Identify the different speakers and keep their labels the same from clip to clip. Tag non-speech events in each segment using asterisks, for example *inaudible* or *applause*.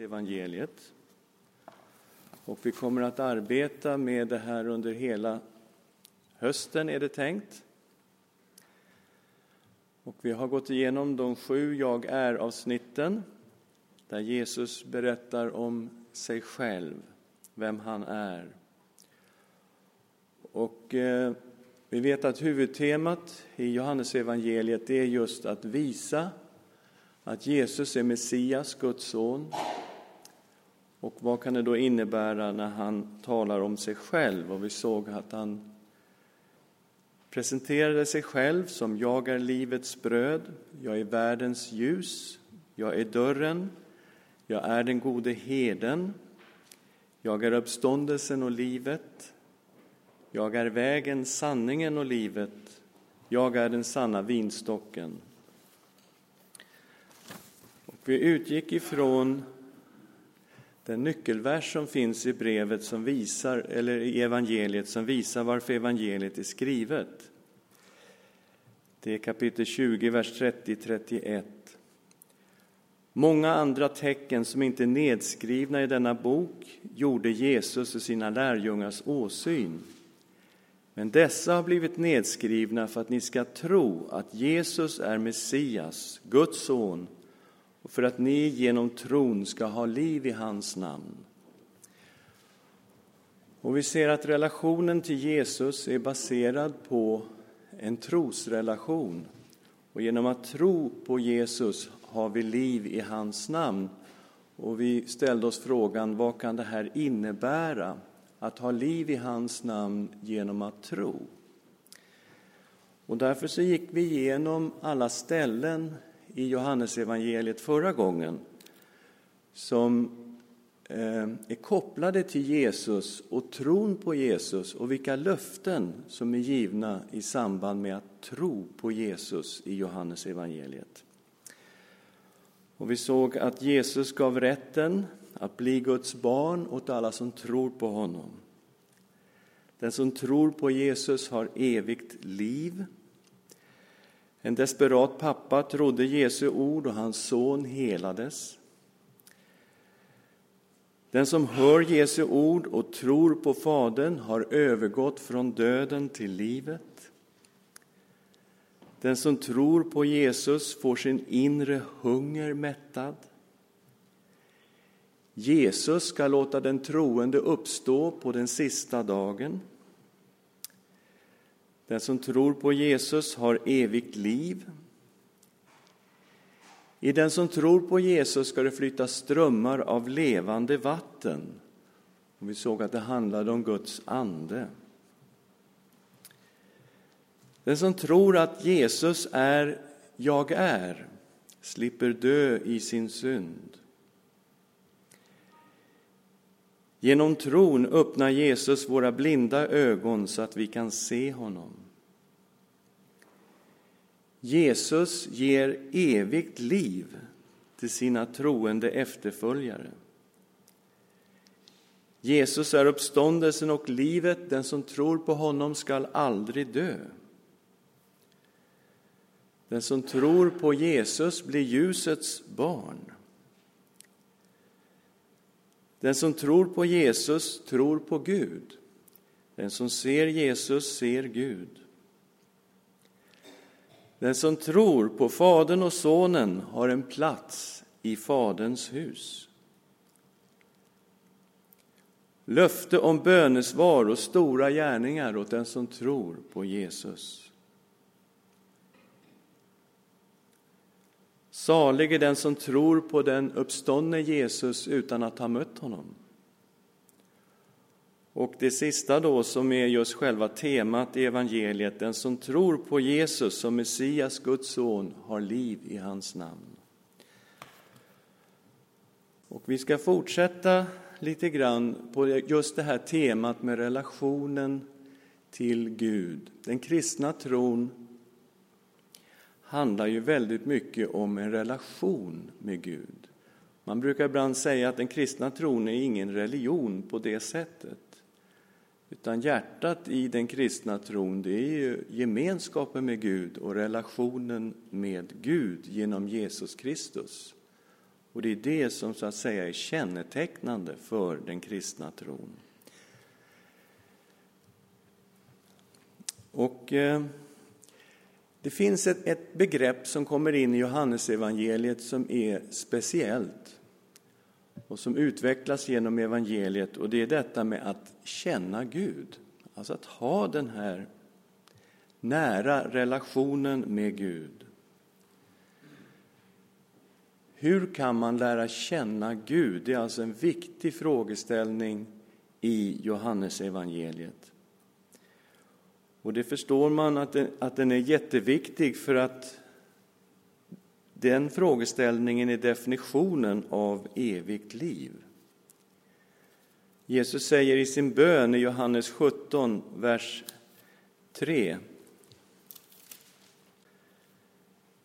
Speaker 1: evangeliet. Och vi kommer att arbeta med det här under hela hösten, är det tänkt. Och vi har gått igenom de sju Jag är-avsnitten där Jesus berättar om sig själv, vem han är. Och eh, vi vet att huvudtemat i Johannesevangeliet är just att visa att Jesus är Messias, Guds son. Och vad kan det då innebära när han talar om sig själv? Och vi såg att han presenterade sig själv som jag är livets bröd, jag är världens ljus, jag är dörren, jag är den gode herden, jag är uppståndelsen och livet, jag är vägen, sanningen och livet, jag är den sanna vinstocken. Vi utgick ifrån den nyckelvers som finns i brevet som visar, eller i evangeliet som visar varför evangeliet är skrivet. Det är kapitel 20, vers 30-31. Många andra tecken som inte är nedskrivna i denna bok gjorde Jesus och sina lärjungars åsyn. Men dessa har blivit nedskrivna för att ni ska tro att Jesus är Messias, Guds son, och för att ni genom tron ska ha liv i hans namn. Och vi ser att relationen till Jesus är baserad på en trosrelation. Och genom att tro på Jesus har vi liv i hans namn. Och vi ställde oss frågan, vad kan det här innebära? Att ha liv i hans namn genom att tro. Och därför så gick vi igenom alla ställen i Johannesevangeliet förra gången som eh, är kopplade till Jesus och tron på Jesus och vilka löften som är givna i samband med att tro på Jesus i Johannesevangeliet. Och vi såg att Jesus gav rätten att bli Guds barn åt alla som tror på honom. Den som tror på Jesus har evigt liv en desperat pappa trodde Jesu ord och hans son helades. Den som hör Jesu ord och tror på Fadern har övergått från döden till livet. Den som tror på Jesus får sin inre hunger mättad. Jesus ska låta den troende uppstå på den sista dagen. Den som tror på Jesus har evigt liv. I den som tror på Jesus ska det flyta strömmar av levande vatten. Och vi såg att det handlade om Guds ande. Den som tror att Jesus är jag är slipper dö i sin synd. Genom tron öppnar Jesus våra blinda ögon så att vi kan se honom. Jesus ger evigt liv till sina troende efterföljare. Jesus är uppståndelsen och livet, den som tror på honom skall aldrig dö. Den som tror på Jesus blir ljusets barn. Den som tror på Jesus tror på Gud. Den som ser Jesus ser Gud. Den som tror på Fadern och Sonen har en plats i Faderns hus. Löfte om bönesvar och stora gärningar åt den som tror på Jesus. Salig är den som tror på den uppståndne Jesus utan att ha mött honom. Och det sista då som är just själva temat i evangeliet, den som tror på Jesus som Messias, Guds son, har liv i hans namn. Och vi ska fortsätta lite grann på just det här temat med relationen till Gud. Den kristna tron handlar ju väldigt mycket om en relation med Gud. Man brukar ibland säga att den kristna tron är ingen religion på det sättet. Utan hjärtat i den kristna tron, det är ju gemenskapen med Gud och relationen med Gud genom Jesus Kristus. Och det är det som så att säga är kännetecknande för den kristna tron. Och eh, det finns ett, ett begrepp som kommer in i Johannesevangeliet som är speciellt och som utvecklas genom evangeliet och det är detta med att känna Gud. Alltså att ha den här nära relationen med Gud. Hur kan man lära känna Gud? Det är alltså en viktig frågeställning i Johannesevangeliet. Och det förstår man att den, att den är jätteviktig för att den frågeställningen är definitionen av evigt liv. Jesus säger i sin bön i Johannes 17, vers 3.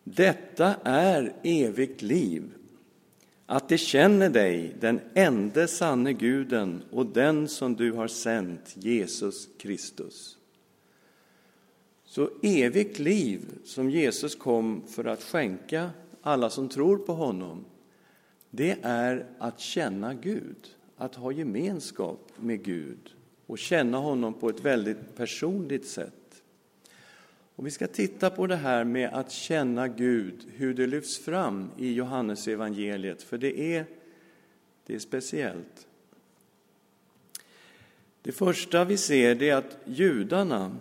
Speaker 1: Detta är evigt liv, att de känner dig, den enda sanne guden och den som du har sänt, Jesus Kristus. Så evigt liv som Jesus kom för att skänka alla som tror på honom, det är att känna Gud, att ha gemenskap med Gud och känna honom på ett väldigt personligt sätt. Och vi ska titta på det här med att känna Gud, hur det lyfts fram i Johannes evangeliet, för det är, det är speciellt. Det första vi ser är att judarna,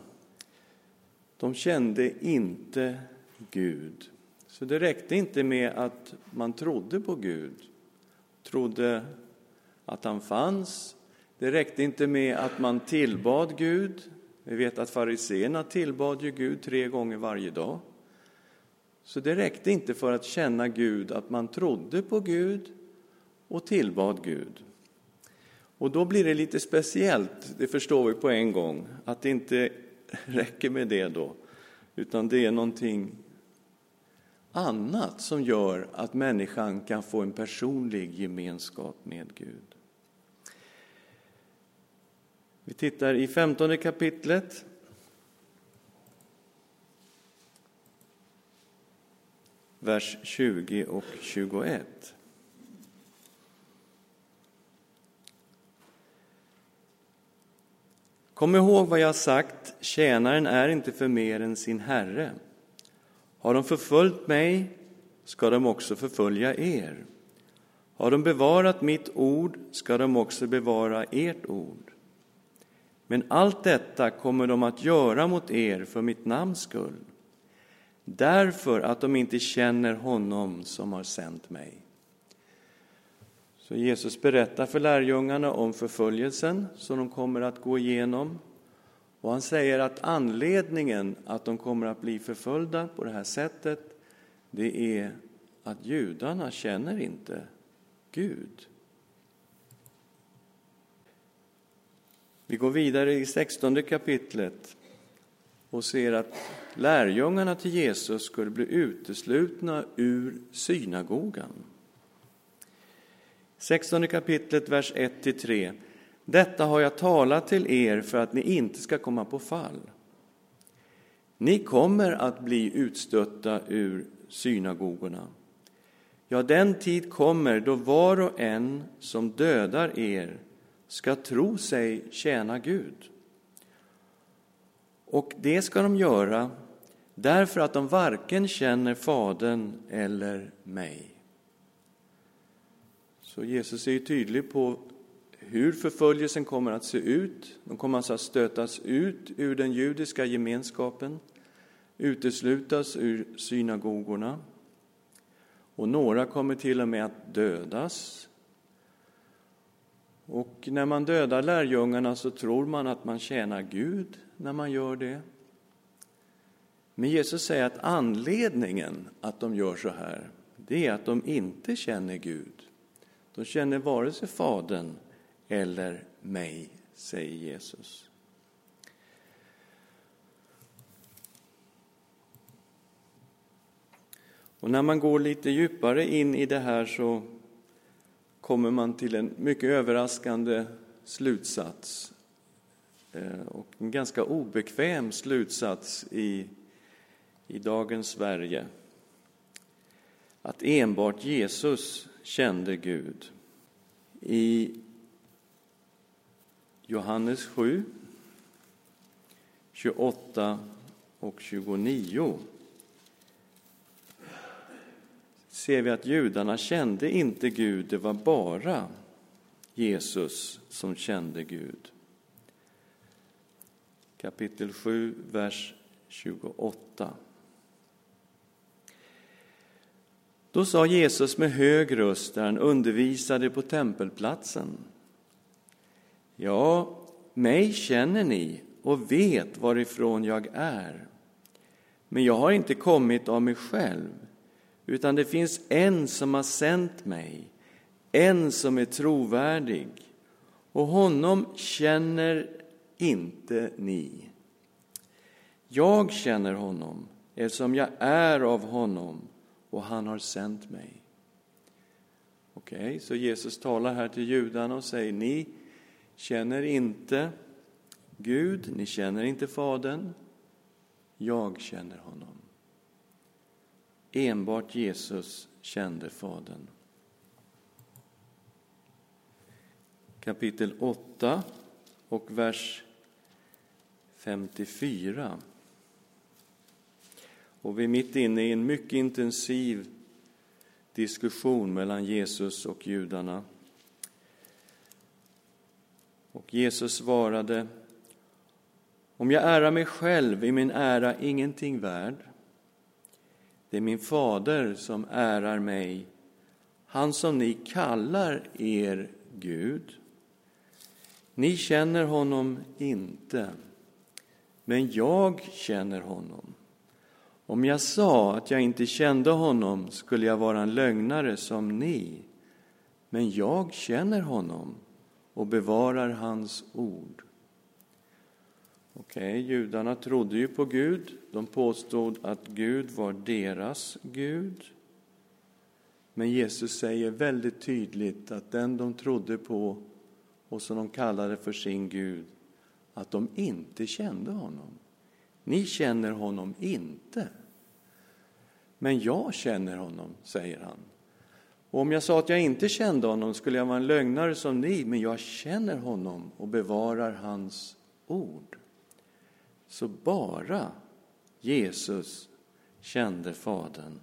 Speaker 1: de kände inte Gud. Så det räckte inte med att man trodde på Gud, trodde att han fanns. Det räckte inte med att man tillbad Gud. Vi vet att fariseerna tillbad ju Gud tre gånger varje dag. Så det räckte inte för att känna Gud att man trodde på Gud och tillbad Gud. Och då blir det lite speciellt, det förstår vi på en gång, att det inte räcker med det då, utan det är någonting annat som gör att människan kan få en personlig gemenskap med Gud. Vi tittar i femtonde kapitlet. Vers 20 och 21. Kom ihåg vad jag har sagt, tjänaren är inte för mer än sin herre. Har de förföljt mig ska de också förfölja er. Har de bevarat mitt ord ska de också bevara ert ord. Men allt detta kommer de att göra mot er för mitt namns skull, därför att de inte känner honom som har sänt mig. Så Jesus berättar för lärjungarna om förföljelsen som de kommer att gå igenom och han säger att anledningen att de kommer att bli förföljda på det här sättet, det är att judarna känner inte Gud. Vi går vidare i 16 kapitlet och ser att lärjungarna till Jesus skulle bli uteslutna ur synagogan. 16 kapitlet, vers 1-3. Detta har jag talat till er för att ni inte ska komma på fall. Ni kommer att bli utstötta ur synagogorna. Ja, den tid kommer då var och en som dödar er ska tro sig tjäna Gud. Och det ska de göra därför att de varken känner Fadern eller mig. Så Jesus är ju tydlig på hur förföljelsen kommer att se ut. De kommer alltså att stötas ut ur den judiska gemenskapen, uteslutas ur synagogorna. Och några kommer till och med att dödas. Och när man dödar lärjungarna så tror man att man tjänar Gud när man gör det. Men Jesus säger att anledningen att de gör så här, det är att de inte känner Gud. De känner vare sig Fadern eller mig, säger Jesus. Och när man går lite djupare in i det här så kommer man till en mycket överraskande slutsats eh, och en ganska obekväm slutsats i, i dagens Sverige. Att enbart Jesus kände Gud. I Johannes 7, 28 och 29 ser vi att judarna kände inte Gud, det var bara Jesus som kände Gud. Kapitel 7, vers 28. Då sa Jesus med hög röst där han undervisade på tempelplatsen. Ja, mig känner ni och vet varifrån jag är. Men jag har inte kommit av mig själv, utan det finns en som har sänt mig, en som är trovärdig, och honom känner inte ni. Jag känner honom eftersom jag är av honom och han har sänt mig. Okej, okay, så Jesus talar här till judarna och säger ni känner inte Gud, ni känner inte Fadern. Jag känner honom. Enbart Jesus kände Fadern. Kapitel 8 och vers 54. Och vi är mitt inne i en mycket intensiv diskussion mellan Jesus och judarna. Och Jesus svarade Om jag ärar mig själv är min ära ingenting värd. Det är min fader som ärar mig, han som ni kallar er Gud. Ni känner honom inte, men jag känner honom. Om jag sa att jag inte kände honom skulle jag vara en lögnare som ni, men jag känner honom och bevarar hans ord. Okej, okay, judarna trodde ju på Gud. De påstod att Gud var deras Gud. Men Jesus säger väldigt tydligt att den de trodde på och som de kallade för sin Gud, att de inte kände honom. Ni känner honom inte. Men jag känner honom, säger han. Och om jag sa att jag inte kände honom skulle jag vara en lögnare som ni, men jag känner honom och bevarar hans ord. Så bara Jesus kände Fadern.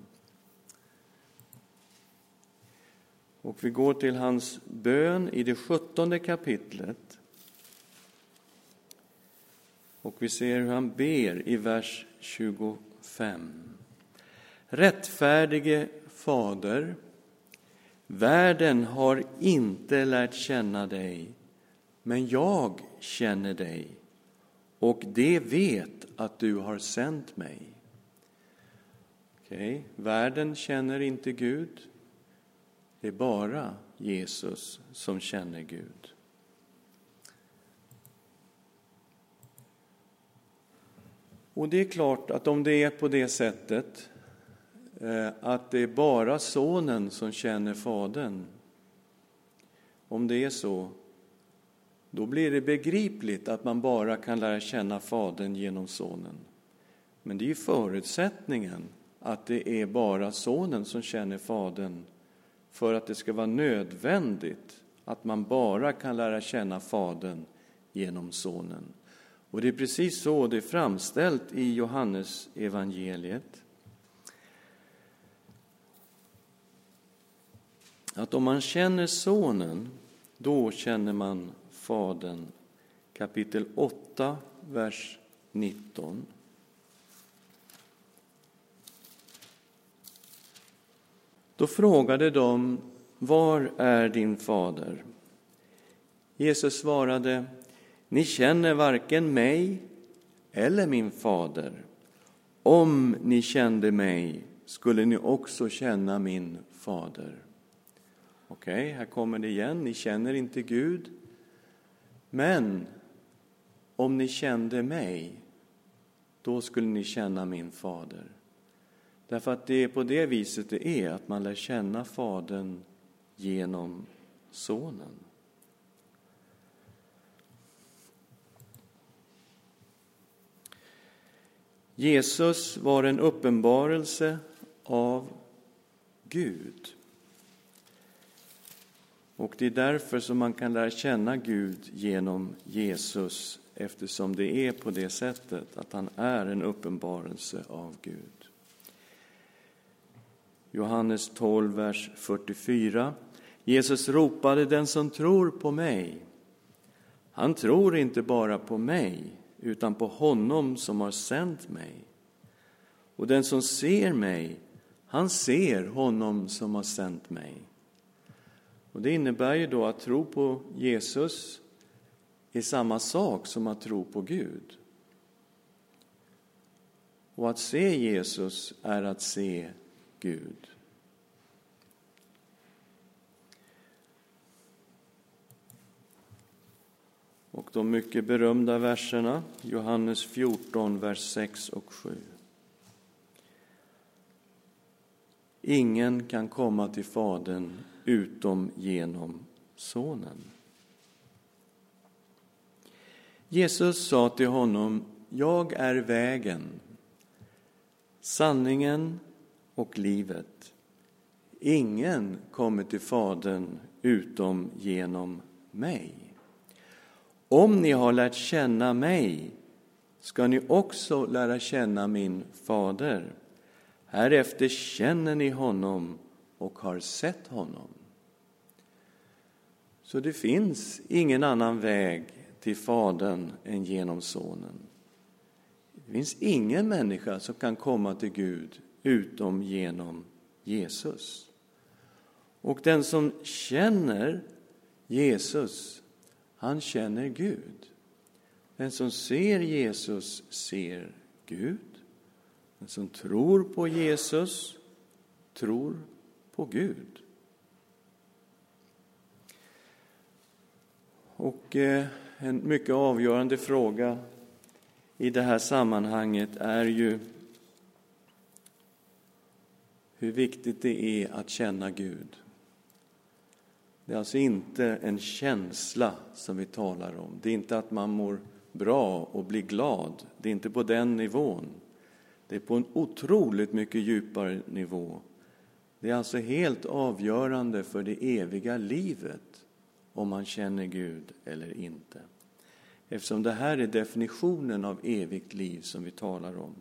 Speaker 1: Och vi går till hans bön i det sjuttonde kapitlet. Och vi ser hur han ber i vers 25. Rättfärdige Fader, världen har inte lärt känna dig, men jag känner dig och det vet att du har sänt mig. Okay. Världen känner inte Gud. Det är bara Jesus som känner Gud. Och det är klart att om det är på det sättet eh, att det är bara sonen som känner Fadern, om det är så, då blir det begripligt att man bara kan lära känna Fadern genom Sonen. Men det är ju förutsättningen att det är bara Sonen som känner Fadern för att det ska vara nödvändigt att man bara kan lära känna Fadern genom Sonen. Och det är precis så det är framställt i Johannes evangeliet. Att om man känner Sonen, då känner man Fadern. Kapitel 8, vers 19. Då frågade de, var är din fader? Jesus svarade, ni känner varken mig eller min fader. Om ni kände mig skulle ni också känna min fader. Okej, okay, här kommer det igen. Ni känner inte Gud. Men om ni kände mig, då skulle ni känna min fader. Därför att det är på det viset det är, att man lär känna Fadern genom Sonen. Jesus var en uppenbarelse av Gud. Och det är därför som man kan lära känna Gud genom Jesus, eftersom det är på det sättet att han är en uppenbarelse av Gud. Johannes 12, vers 44. Jesus ropade, den som tror på mig, han tror inte bara på mig, utan på honom som har sänt mig. Och den som ser mig, han ser honom som har sänt mig. Och det innebär ju då att tro på Jesus är samma sak som att tro på Gud. Och att se Jesus är att se Gud. De mycket berömda verserna, Johannes 14, vers 6 och 7. Ingen kan komma till Fadern utom genom Sonen. Jesus sa till honom, jag är vägen, sanningen och livet. Ingen kommer till Fadern utom genom mig. Om ni har lärt känna mig ska ni också lära känna min fader. Härefter känner ni honom och har sett honom. Så det finns ingen annan väg till Fadern än genom Sonen. Det finns ingen människa som kan komma till Gud utom genom Jesus. Och den som känner Jesus, han känner Gud. Den som ser Jesus ser Gud. Den som tror på Jesus tror på Gud. Och eh, en mycket avgörande fråga i det här sammanhanget är ju hur viktigt det är att känna Gud. Det är alltså inte en känsla som vi talar om. Det är inte att man mår bra och blir glad. Det är inte på den nivån. Det är på en otroligt mycket djupare nivå. Det är alltså helt avgörande för det eviga livet om man känner Gud eller inte. Eftersom det här är definitionen av evigt liv som vi talar om.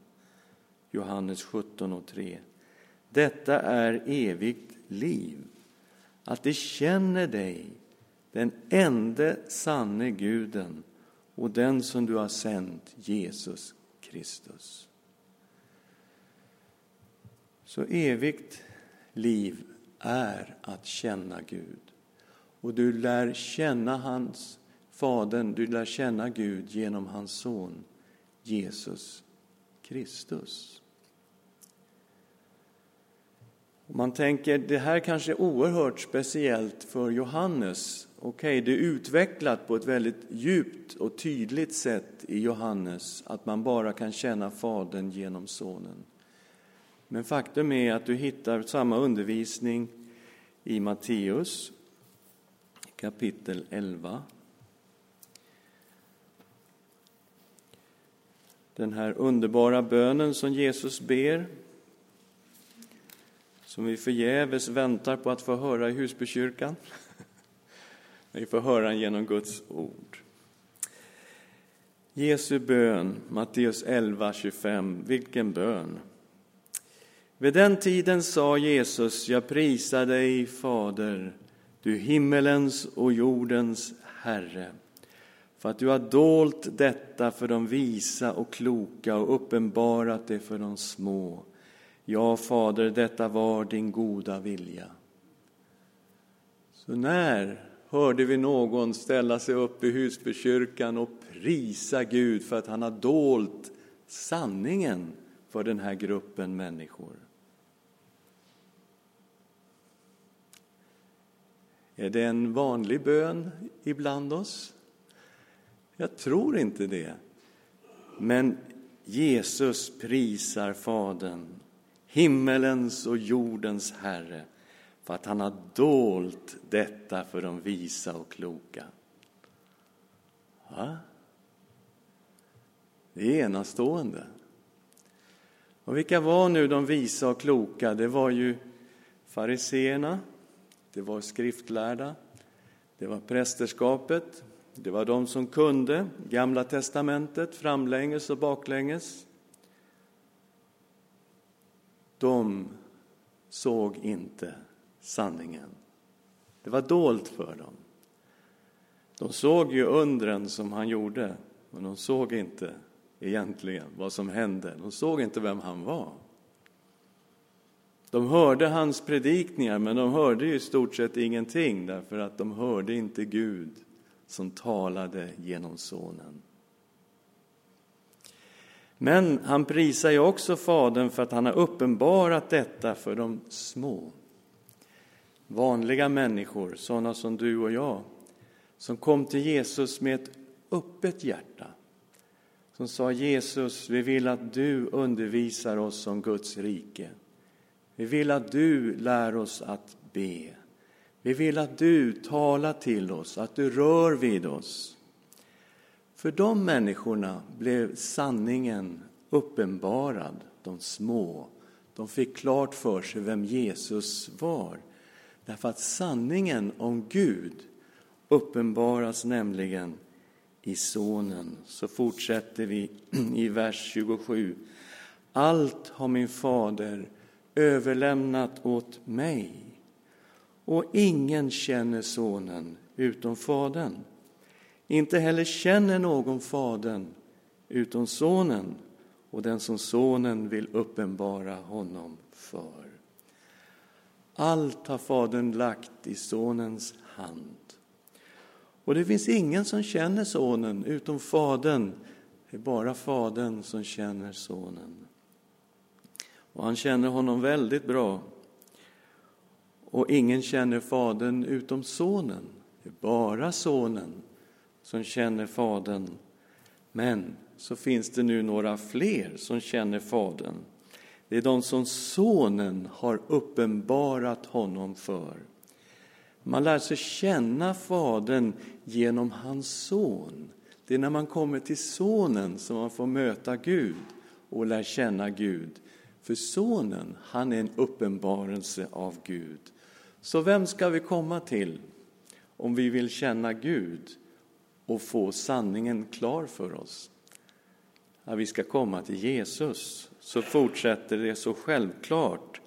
Speaker 1: Johannes 17 och 3. Detta är evigt liv, att de känner dig, den ende sanne guden och den som du har sänt, Jesus Kristus. Så evigt liv är att känna Gud. Och du lär känna hans Fadern, du lär känna Gud genom hans son Jesus Kristus. Och man tänker, det här kanske är oerhört speciellt för Johannes. Okej, okay, det är utvecklat på ett väldigt djupt och tydligt sätt i Johannes, att man bara kan känna Fadern genom Sonen. Men faktum är att du hittar samma undervisning i Matteus kapitel 11. Den här underbara bönen som Jesus ber som vi förgäves väntar på att få höra i Husbykyrkan. *laughs* Vi får höra den genom Guds ord. Jesu bön, Matteus 11, 25. Vilken bön! Vid den tiden sa Jesus, jag prisar dig, Fader, du himmelens och jordens Herre, för att du har dolt detta för de visa och kloka och uppenbarat det för de små. Ja, Fader, detta var din goda vilja. Så när hörde vi någon ställa sig upp i Husbykyrkan och prisa Gud för att han har dolt sanningen för den här gruppen människor? Är det en vanlig bön ibland oss? Jag tror inte det. Men Jesus prisar Fadern himmelens och jordens Herre, för att han har dolt detta för de visa och kloka. Va? Det är enastående. Och vilka var nu de visa och kloka? Det var ju fariseerna, det var skriftlärda, Det var prästerskapet, det var de som kunde Gamla testamentet framlänges och baklänges. De såg inte sanningen. Det var dolt för dem. De såg ju undren som han gjorde, men de såg inte egentligen vad som hände. De såg inte vem han var. De hörde hans predikningar, men de hörde i stort sett ingenting därför att de hörde inte Gud som talade genom Sonen. Men han prisar ju också Fadern för att han har uppenbarat detta för de små. Vanliga människor, sådana som du och jag, som kom till Jesus med ett öppet hjärta. Som sa Jesus, vi vill att du undervisar oss om Guds rike. Vi vill att du lär oss att be. Vi vill att du talar till oss, att du rör vid oss. För de människorna blev sanningen uppenbarad, de små. De fick klart för sig vem Jesus var. Därför att sanningen om Gud uppenbaras nämligen i Sonen. Så fortsätter vi *clears throat* i vers 27. Allt har min fader överlämnat åt mig och ingen känner Sonen utom Fadern. Inte heller känner någon Fadern utom Sonen och den som Sonen vill uppenbara honom för. Allt har Fadern lagt i Sonens hand. Och det finns ingen som känner Sonen utom Fadern. Det är bara Fadern som känner Sonen. Och han känner honom väldigt bra. Och ingen känner Fadern utom Sonen. Det är bara Sonen som känner Fadern. Men så finns det nu några fler som känner Fadern. Det är de som Sonen har uppenbarat honom för. Man lär sig känna Fadern genom hans son. Det är när man kommer till Sonen som man får möta Gud och lär känna Gud. För Sonen, han är en uppenbarelse av Gud. Så vem ska vi komma till om vi vill känna Gud och få sanningen klar för oss? att vi ska komma till Jesus. Så fortsätter det så självklart.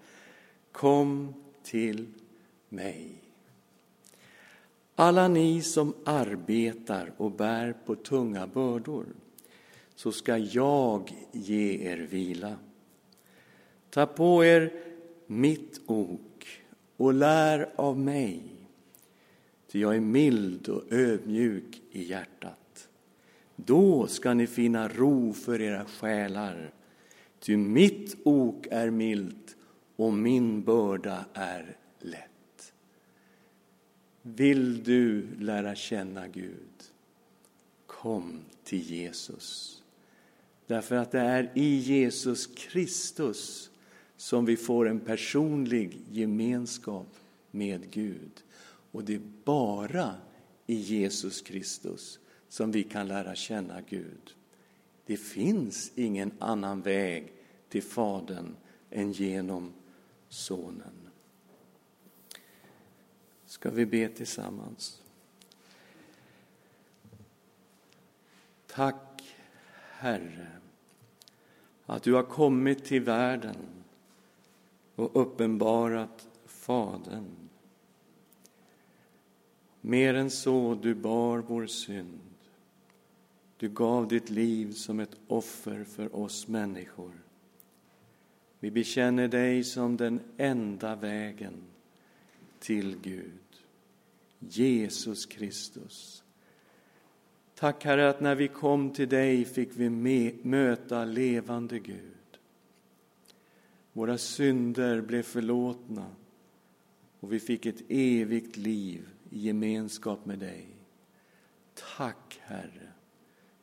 Speaker 1: Kom till mig. Alla ni som arbetar och bär på tunga bördor, så ska jag ge er vila. Ta på er mitt ok och lär av mig, ty jag är mild och ödmjuk i hjärtat. Då ska ni finna ro för era själar, ty mitt ok är milt och min börda är lätt. Vill du lära känna Gud? Kom till Jesus. Därför att det är i Jesus Kristus som vi får en personlig gemenskap med Gud. Och det är bara i Jesus Kristus som vi kan lära känna Gud. Det finns ingen annan väg till Fadern än genom Sonen. Ska vi be tillsammans? Tack, Herre, att du har kommit till världen och uppenbarat Fadern. Mer än så, du bar vår synd. Du gav ditt liv som ett offer för oss människor. Vi bekänner dig som den enda vägen till Gud, Jesus Kristus. Tack Herre att när vi kom till dig fick vi möta levande Gud. Våra synder blev förlåtna och vi fick ett evigt liv i gemenskap med dig. Tack, Herre.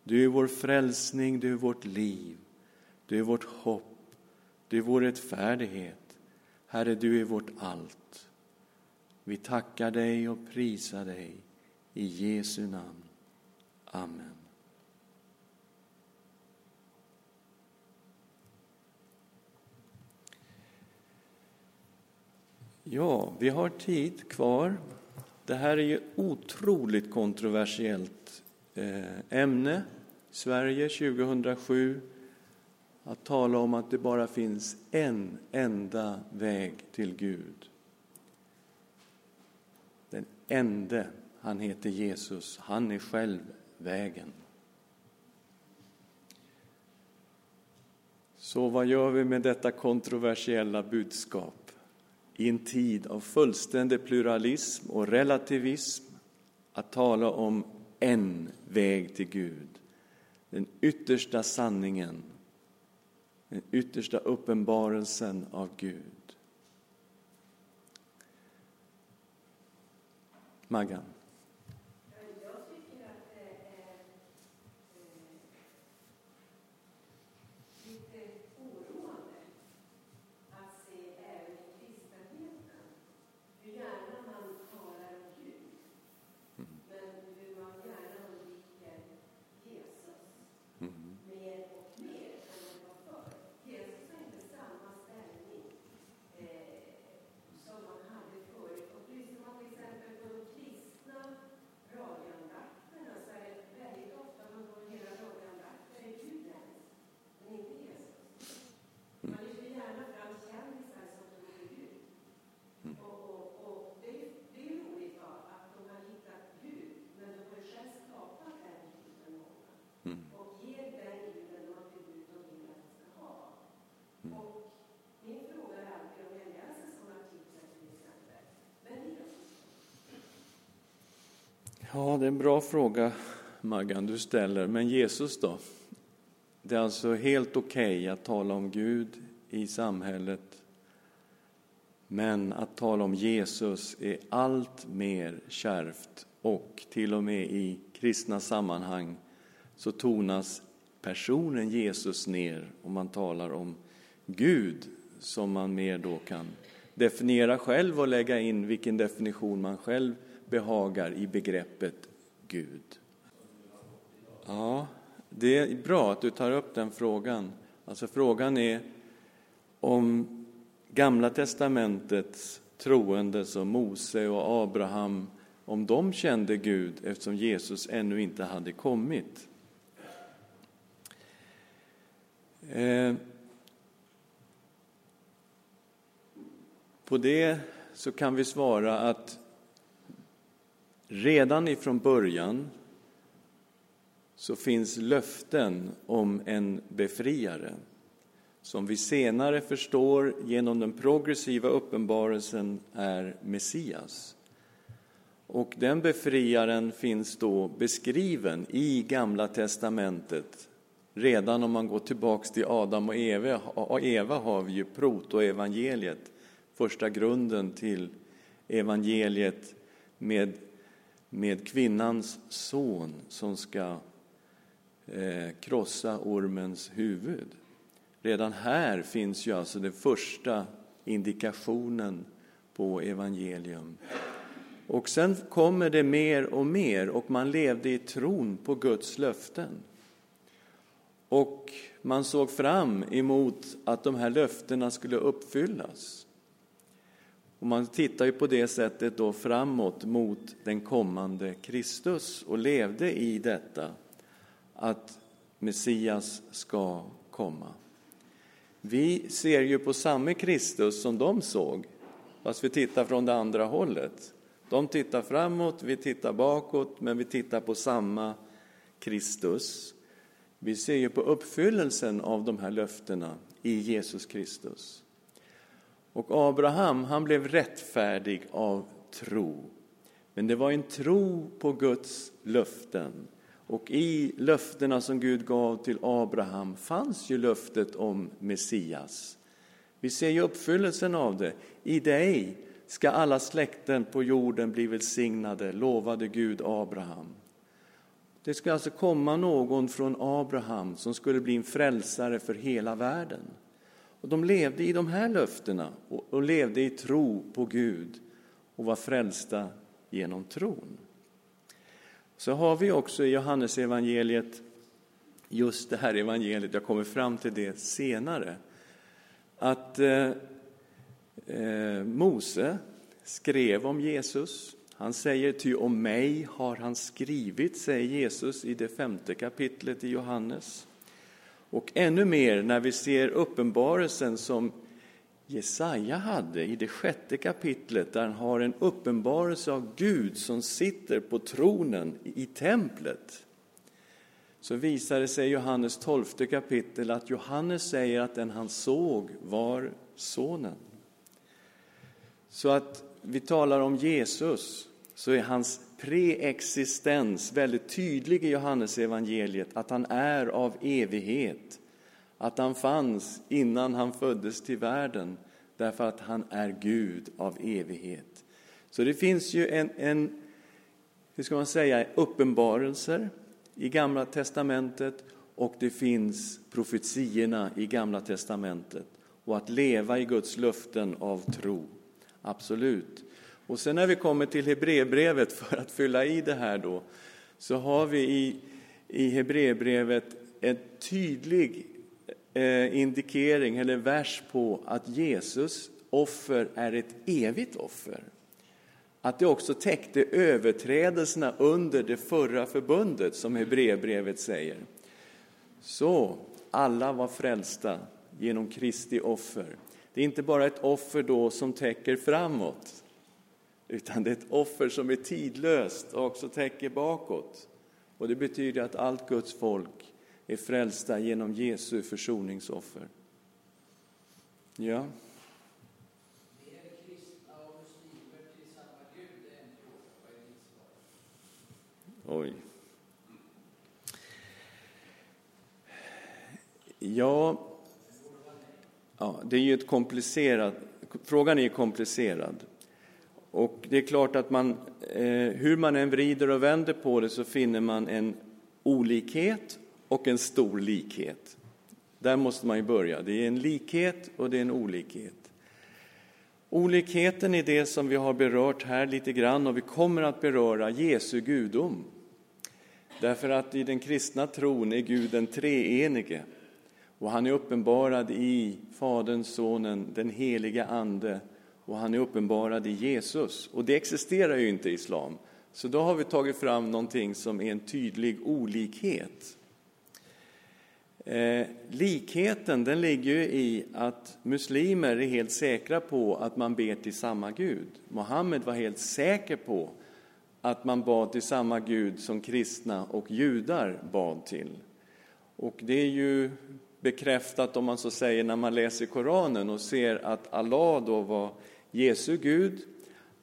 Speaker 1: Du är vår frälsning, du är vårt liv, du är vårt hopp, du är vår rättfärdighet. Herre, du är vårt allt. Vi tackar dig och prisar dig i Jesu namn. Amen. Ja, vi har tid kvar det här är ju otroligt kontroversiellt eh, ämne. Sverige 2007 att tala om att det bara finns en enda väg till Gud. Den ende, han heter Jesus, han är själv vägen. Så vad gör vi med detta kontroversiella budskap? I en tid av fullständig pluralism och relativism, att tala om en väg till Gud, den yttersta sanningen, den yttersta uppenbarelsen av Gud. Maggan. Ja, det är en bra fråga, Maggan, du ställer. Men Jesus då? Det är alltså helt okej okay att tala om Gud i samhället. Men att tala om Jesus är allt mer kärvt och till och med i kristna sammanhang så tonas personen Jesus ner Om man talar om Gud som man mer då kan definiera själv och lägga in vilken definition man själv behagar i begreppet Gud. Ja, det är bra att du tar upp den frågan. Alltså frågan är om Gamla testamentets troende som Mose och Abraham, om de kände Gud eftersom Jesus ännu inte hade kommit. Eh, på det så kan vi svara att Redan ifrån början så finns löften om en befriare som vi senare förstår genom den progressiva uppenbarelsen är Messias. Och den befriaren finns då beskriven i Gamla testamentet. Redan om man går tillbaks till Adam och Eva, och Eva har vi ju protoevangeliet, första grunden till evangeliet med med kvinnans son som ska eh, krossa ormens huvud. Redan här finns ju alltså den första indikationen på evangelium. Och sen kommer det mer och mer och man levde i tron på Guds löften. Och man såg fram emot att de här löftena skulle uppfyllas. Och man tittar ju på det sättet då framåt mot den kommande Kristus och levde i detta att Messias ska komma. Vi ser ju på samma Kristus som de såg, fast vi tittar från det andra hållet. De tittar framåt, vi tittar bakåt, men vi tittar på samma Kristus. Vi ser ju på uppfyllelsen av de här löftena i Jesus Kristus. Och Abraham, han blev rättfärdig av tro. Men det var en tro på Guds löften. Och i löftena som Gud gav till Abraham fanns ju löftet om Messias. Vi ser ju uppfyllelsen av det. I dig ska alla släkten på jorden bli välsignade, lovade Gud Abraham. Det ska alltså komma någon från Abraham som skulle bli en frälsare för hela världen. Och de levde i de här löftena och levde i tro på Gud och var frälsta genom tron. Så har vi också i Johannes evangeliet just det här evangeliet, jag kommer fram till det senare, att eh, eh, Mose skrev om Jesus. Han säger, ty om mig har han skrivit, säger Jesus i det femte kapitlet i Johannes. Och ännu mer när vi ser uppenbarelsen som Jesaja hade i det sjätte kapitlet, där han har en uppenbarelse av Gud som sitter på tronen i templet. Så visar det sig i Johannes tolfte kapitel att Johannes säger att den han såg var Sonen. Så att vi talar om Jesus, så är hans preexistens väldigt tydlig i Johannes evangeliet att han är av evighet, att han fanns innan han föddes till världen, därför att han är Gud av evighet. Så det finns ju en, en hur ska man säga, uppenbarelser i Gamla testamentet och det finns profetiorna i Gamla testamentet. Och att leva i Guds löften av tro. Absolut. Och sen när vi kommer till Hebreerbrevet för att fylla i det här då, så har vi i, i Hebreerbrevet en tydlig eh, indikering eller vers på att Jesus offer är ett evigt offer. Att det också täckte överträdelserna under det förra förbundet, som Hebreerbrevet säger. Så alla var frälsta genom Kristi offer. Det är inte bara ett offer då som täcker framåt, utan det är ett offer som är tidlöst och också täcker bakåt. Och det betyder att allt Guds folk är frälsta genom Jesu försoningsoffer. Ja. Oj. Ja, ja, det är ju ett komplicerat... Frågan är komplicerad. Och det är klart att man, eh, hur man än vrider och vänder på det så finner man en olikhet och en stor likhet. Där måste man ju börja. Det är en likhet och det är en olikhet. Olikheten är det som vi har berört här lite grann och vi kommer att beröra Jesu gudom. Därför att i den kristna tron är Gud den treenige och han är uppenbarad i Fadern, Sonen, den heliga Ande och han är uppenbarad i Jesus. Och det existerar ju inte i islam. Så då har vi tagit fram någonting som är en tydlig olikhet. Eh, likheten den ligger ju i att muslimer är helt säkra på att man ber till samma Gud. Mohammed var helt säker på att man bad till samma Gud som kristna och judar bad till. Och det är ju bekräftat, om man så säger, när man läser Koranen och ser att Allah då var Jesu Gud,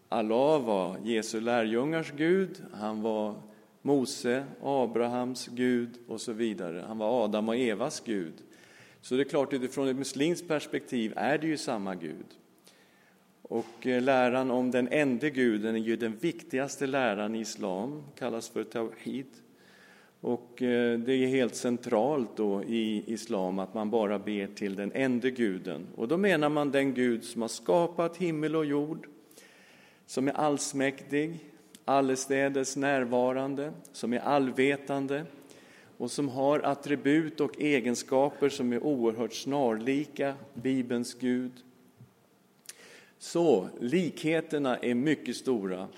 Speaker 1: Allah var Jesu lärjungars Gud, han var Mose, Abrahams Gud och så vidare. Han var Adam och Evas Gud. Så det är klart, utifrån ett muslimskt perspektiv är det ju samma Gud. Och eh, läran om den enda guden är ju den viktigaste läran i islam, kallas för tawhid. Och eh, det är helt centralt då i islam att man bara ber till den enda guden. Och då menar man den Gud som har skapat himmel och jord, som är allsmäktig, allestädes närvarande, som är allvetande och som har attribut och egenskaper som är oerhört snarlika Bibelns Gud. Så likheterna är mycket stora.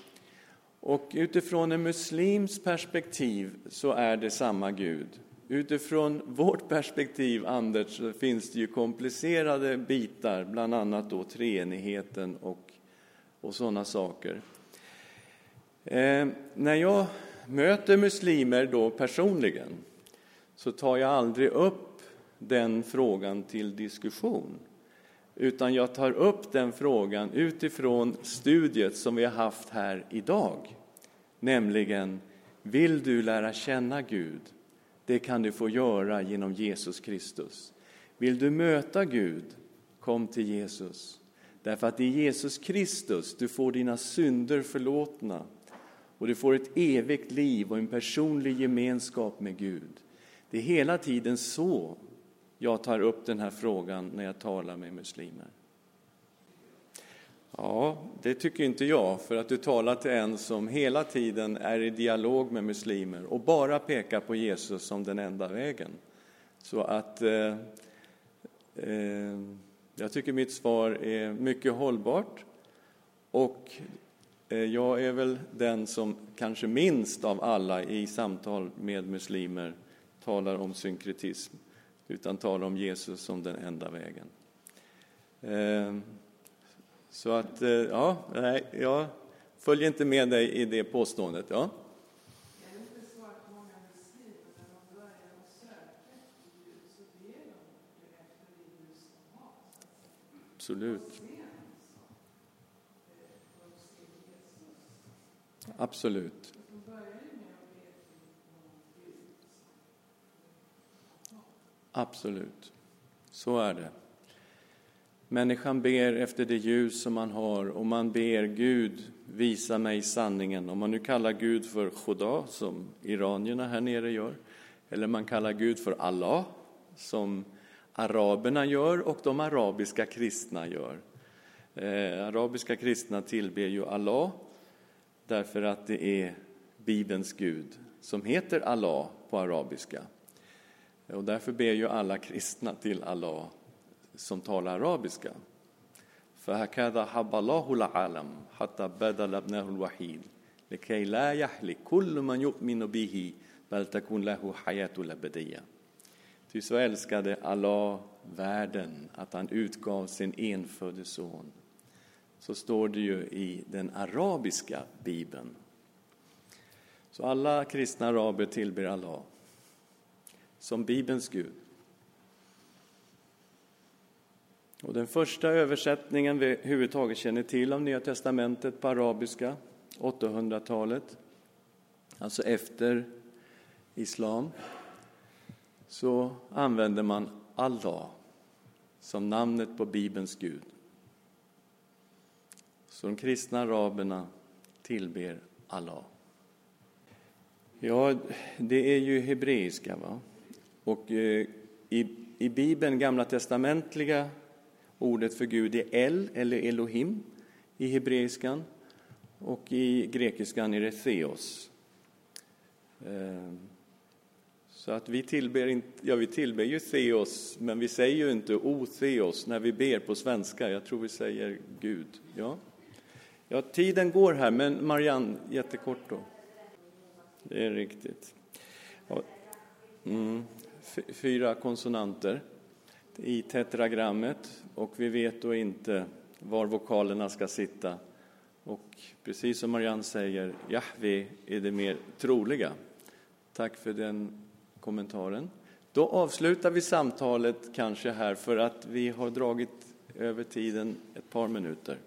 Speaker 1: Och utifrån en muslims perspektiv så är det samma Gud. Utifrån vårt perspektiv, Anders, så finns det ju komplicerade bitar, bland annat då treenigheten och, och sådana saker. Eh, när jag möter muslimer då personligen så tar jag aldrig upp den frågan till diskussion utan jag tar upp den frågan utifrån studiet som vi har haft här idag. Nämligen, vill du lära känna Gud? Det kan du få göra genom Jesus Kristus. Vill du möta Gud? Kom till Jesus. Därför att det är Jesus Kristus du får dina synder förlåtna och du får ett evigt liv och en personlig gemenskap med Gud. Det är hela tiden så jag tar upp den här frågan när jag talar med muslimer. Ja, det tycker inte jag, för att du talar till en som hela tiden är i dialog med muslimer och bara pekar på Jesus som den enda vägen. Så att eh, eh, jag tycker mitt svar är mycket hållbart och Eh, jag är väl den som kanske minst av alla i samtal med muslimer talar om synkretism, utan talar om Jesus som den enda vägen. Ehm, så att, eh, ja, nej, jag följer inte med dig i det påståendet. Ja. Absolut. Absolut. Absolut. Så är det. Människan ber efter det ljus som man har och man ber Gud visa mig sanningen. Om man nu kallar Gud för Choda, som iranierna här nere gör, eller man kallar Gud för Allah, som araberna gör och de arabiska kristna gör. Eh, arabiska kristna tillber ju Allah därför att det är Bibelns Gud som heter Allah på arabiska. Och därför ber ju alla kristna till Allah som talar arabiska. فهكذا حب الله العالم حتى بدل ابنه الوحيد لكي لا يهلك كل من يؤمن به بل تكون له حياة الأبدية. Ty så älskade Allah världen att han utgav sin enfödde son. Så står det ju i den arabiska bibeln. Så alla kristna araber tillber Allah som Bibelns Gud. Och den första översättningen vi överhuvudtaget känner till av Nya testamentet på arabiska, 800-talet, alltså efter islam, så använder man Allah som namnet på Bibelns Gud. Så de kristna araberna tillber Allah. Ja, det är ju hebreiska. Va? Och eh, i, i Bibeln, Gamla testamentliga ordet för Gud är El eller Elohim i hebreiskan och i grekiskan är det Theos. Ehm, så att vi tillber, inte, ja, vi tillber ju Theos, men vi säger ju inte O Theos när vi ber på svenska. Jag tror vi säger Gud. Ja, ja tiden går här, men Marianne, jättekort då. Det är riktigt. Ja. Mm fyra konsonanter i tetragrammet och vi vet då inte var vokalerna ska sitta. Och precis som Marianne säger, Jahve är det mer troliga. Tack för den kommentaren. Då avslutar vi samtalet kanske här för att vi har dragit över tiden ett par minuter.